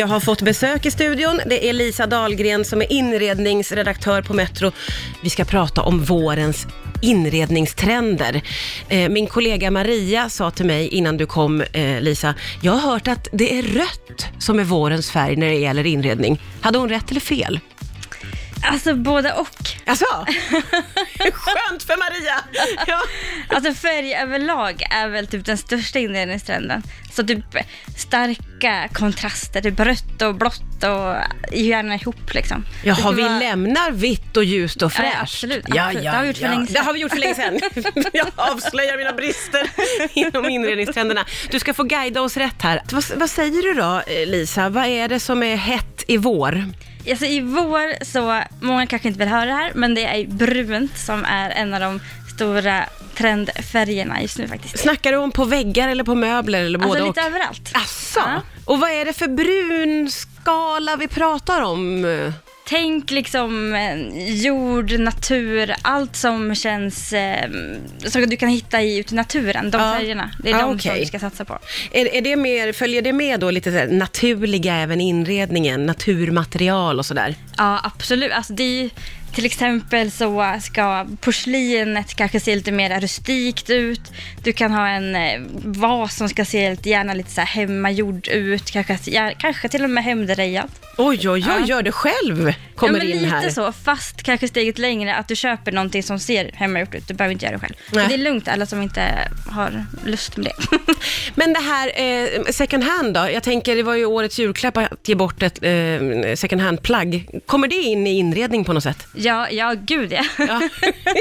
Jag har fått besök i studion. Det är Lisa Dahlgren som är inredningsredaktör på Metro. Vi ska prata om vårens inredningstrender. Eh, Min kollega Maria sa till mig innan du kom, eh, Lisa, jag har hört att det är rött som är vårens färg när det gäller inredning. Hade hon rätt eller fel? Alltså både och. Alltså, skönt för Maria! Ja. Alltså färg överlag är väl typ den största inredningstrenden. Så typ starka kontraster, typ rött och blått och gärna ihop liksom. Jaha, vi vara- lämnar vitt och ljust och Ja, fräscht. absolut, absolut. Det har vi gjort för länge sedan. Det har vi gjort för länge sedan. Jag avslöjar mina brister inom inredningstrenderna. Du ska få guida oss rätt här. Vad, vad säger du då, eh, Lisa? Vad är det som är hett i vår? Alltså i vår så, många kanske inte vill höra det här, men det är brunt som är en av de stora trendfärgerna just nu faktiskt. Snackar du om på väggar eller på möbler eller både Alltså och? lite överallt. Asså? Ja. Och vad är det för brun skala vi pratar om? Tänk liksom eh, jord, natur, allt som känns, eh, som du kan hitta i, ute i naturen, de Ja. färgerna. Det är Ja, de som okej. vi ska satsa på. Är, är det mer, följer det med då lite naturliga även inredningen, naturmaterial och sådär? Ja, absolut. Alltså det är till exempel så ska porslinet kanske se lite mer rustikt ut. Du kan ha en eh, vas som ska se lite, gärna lite så här hemmagjord ut, kanske, kanske till och med hemdrejat. Oj, oj, oj, Ja. gör det själv, kommer ja, men in lite här. så, fast kanske steget längre att du köper någonting som ser hemmagjort ut. Du behöver inte göra det själv. Det är lugnt alla som inte har lust med det. Men det här eh, second hand då? Jag tänker, det var ju årets julklapp att ge bort ett eh, second hand-plagg. Kommer det in i inredning på något sätt? Ja, ja, gud ja. Ja,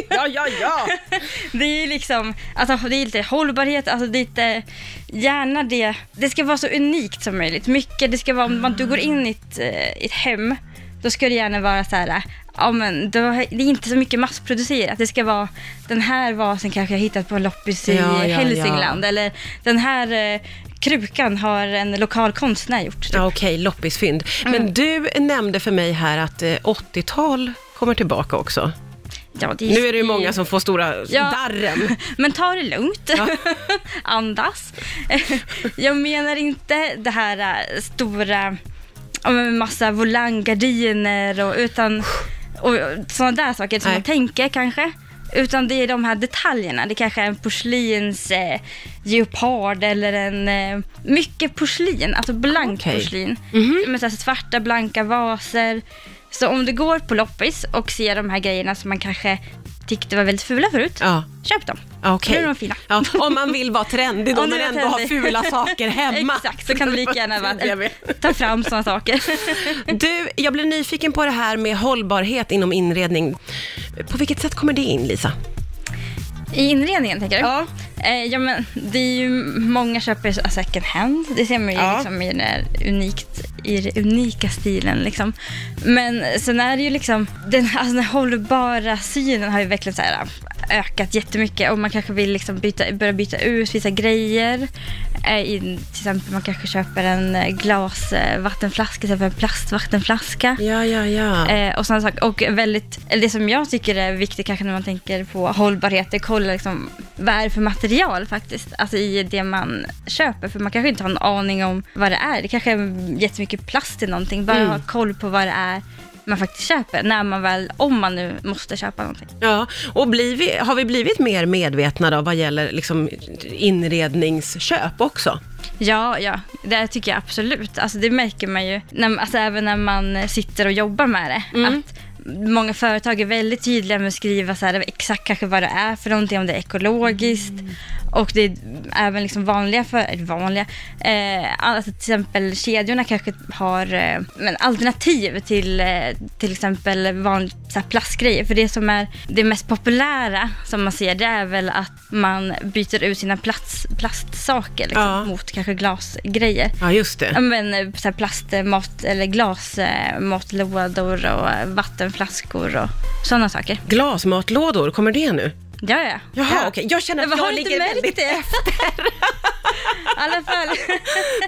ja, ja. ja. Det är liksom, alltså det är lite hållbarhet, alltså lite, gärna det, det ska vara så unikt som möjligt. Mycket, det ska vara, om man, du går in i ett, eh, i ett hem, då ska det gärna vara så här, ja men det är inte så mycket massproducerat. Det ska vara, den här vasen kanske jag hittat på en loppis i Ja, ja, Hälsingland, eller den här eh, krukan har en lokal konstnär gjort. Typ. ja Okej, loppisfynd. Men Mm. du nämnde för mig här att eh, 80-tal kommer tillbaka också. Ja, det Nu är det ju många som får stora Ja. darren. Men ta det lugnt. Andas. Jag menar inte det här äh, stora, ja, massa volanggardiner och utan och sådana där saker som Nej. man tänker kanske. Utan det är de här detaljerna. Det kanske är en porslins eh, geopard eller en... Eh, mycket porslin, alltså blankt Okej. porslin. Med så svarta blanka vaser. Så om du går på loppis och ser de här grejerna som man kanske tyckte var väldigt fula förut. Ja, Köp dem. okej. Nu är de fina. Ja, om man vill vara trendig då, men ändå ha fula saker hemma. Exakt, så kan du lika gärna ta fram sådana saker. Du, jag blir nyfiken på det här med hållbarhet inom inredning. På vilket sätt kommer det in, Lisa? I inredningen tänker du? Ja. Eh, ja men det är ju, många köper second hand. Det ser man ju Ja. liksom i den, här unikt, i den unika stilen liksom. Men sen är det ju liksom, den, alltså den hållbara synen har ju verkligen så här ökat jättemycket och man kanske vill liksom byta, börja byta ut vissa grejer. Eh, i, till exempel man kanske köper en eh, glasvattenflaska istället för en plastvattenflaska. Ja, ja, ja. Eh, och sådana saker. Och väldigt, det som jag tycker är viktigt kanske när man tänker på hållbarhet, det kolla liksom, vad är det för material faktiskt, alltså i det man köper. För man kanske inte har en aning om vad det är. Det kanske är jättemycket plast i någonting. Bara Mm. ha koll på vad det är man faktiskt köper, när man väl, om man nu måste köpa någonting. Ja, och vi, har vi blivit mer medvetna då vad gäller liksom inredningsköp också? Ja, ja, det tycker jag absolut. Alltså det märker man ju, när, alltså även när man sitter och jobbar med det. Mm. Att många företag är väldigt tydliga med att skriva så här, exakt kanske vad det är för någonting, om det är ekologiskt. Mm. Och det är även liksom vanliga, för, vanliga eh, alltså till exempel kedjorna kanske har eh, men alternativ till eh, till exempel vanliga så här plastgrejer. För det som är det mest populära som man ser, det är väl att man byter ut sina plats, plastsaker liksom, Ja. mot kanske glasgrejer. Ja, just det. men eh, så här plastmat eller glasmatlådor och eh, vattenflaskor och sådana saker. Glasmatlådor, kommer det nu? Ja, ja. Jaha, ja. okej. Jag känner att jag inte ligger väldigt det? Fall.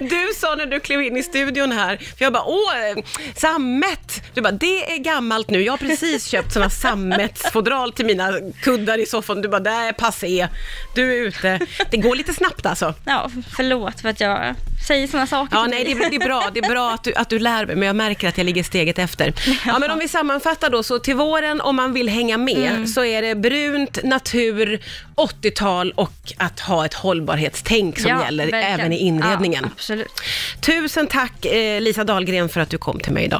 Du sa när du klev in i studion här, för jag bara, åh, sammet. Du bara, det är gammalt nu. Jag har precis köpt sådana sammetsfodral till mina kuddar i soffan. Du bara, det är passé. Du är ute. Det går lite snabbt alltså. Ja, förlåt för att jag säger sådana saker Ja, nej, det är, det är bra. Det är bra att du, att du lär mig, men jag märker att jag ligger steget efter. Ja, men om vi sammanfattar då, så till våren, om man vill hänga med, Mm. så är det brunt, natur, 80-tal och att ha ett hållbarhetstänk som Ja, gäller verkligen. även i inredningen. Ja, absolut. Tusen tack eh, Lisa Dahlgren för att du kom till mig idag.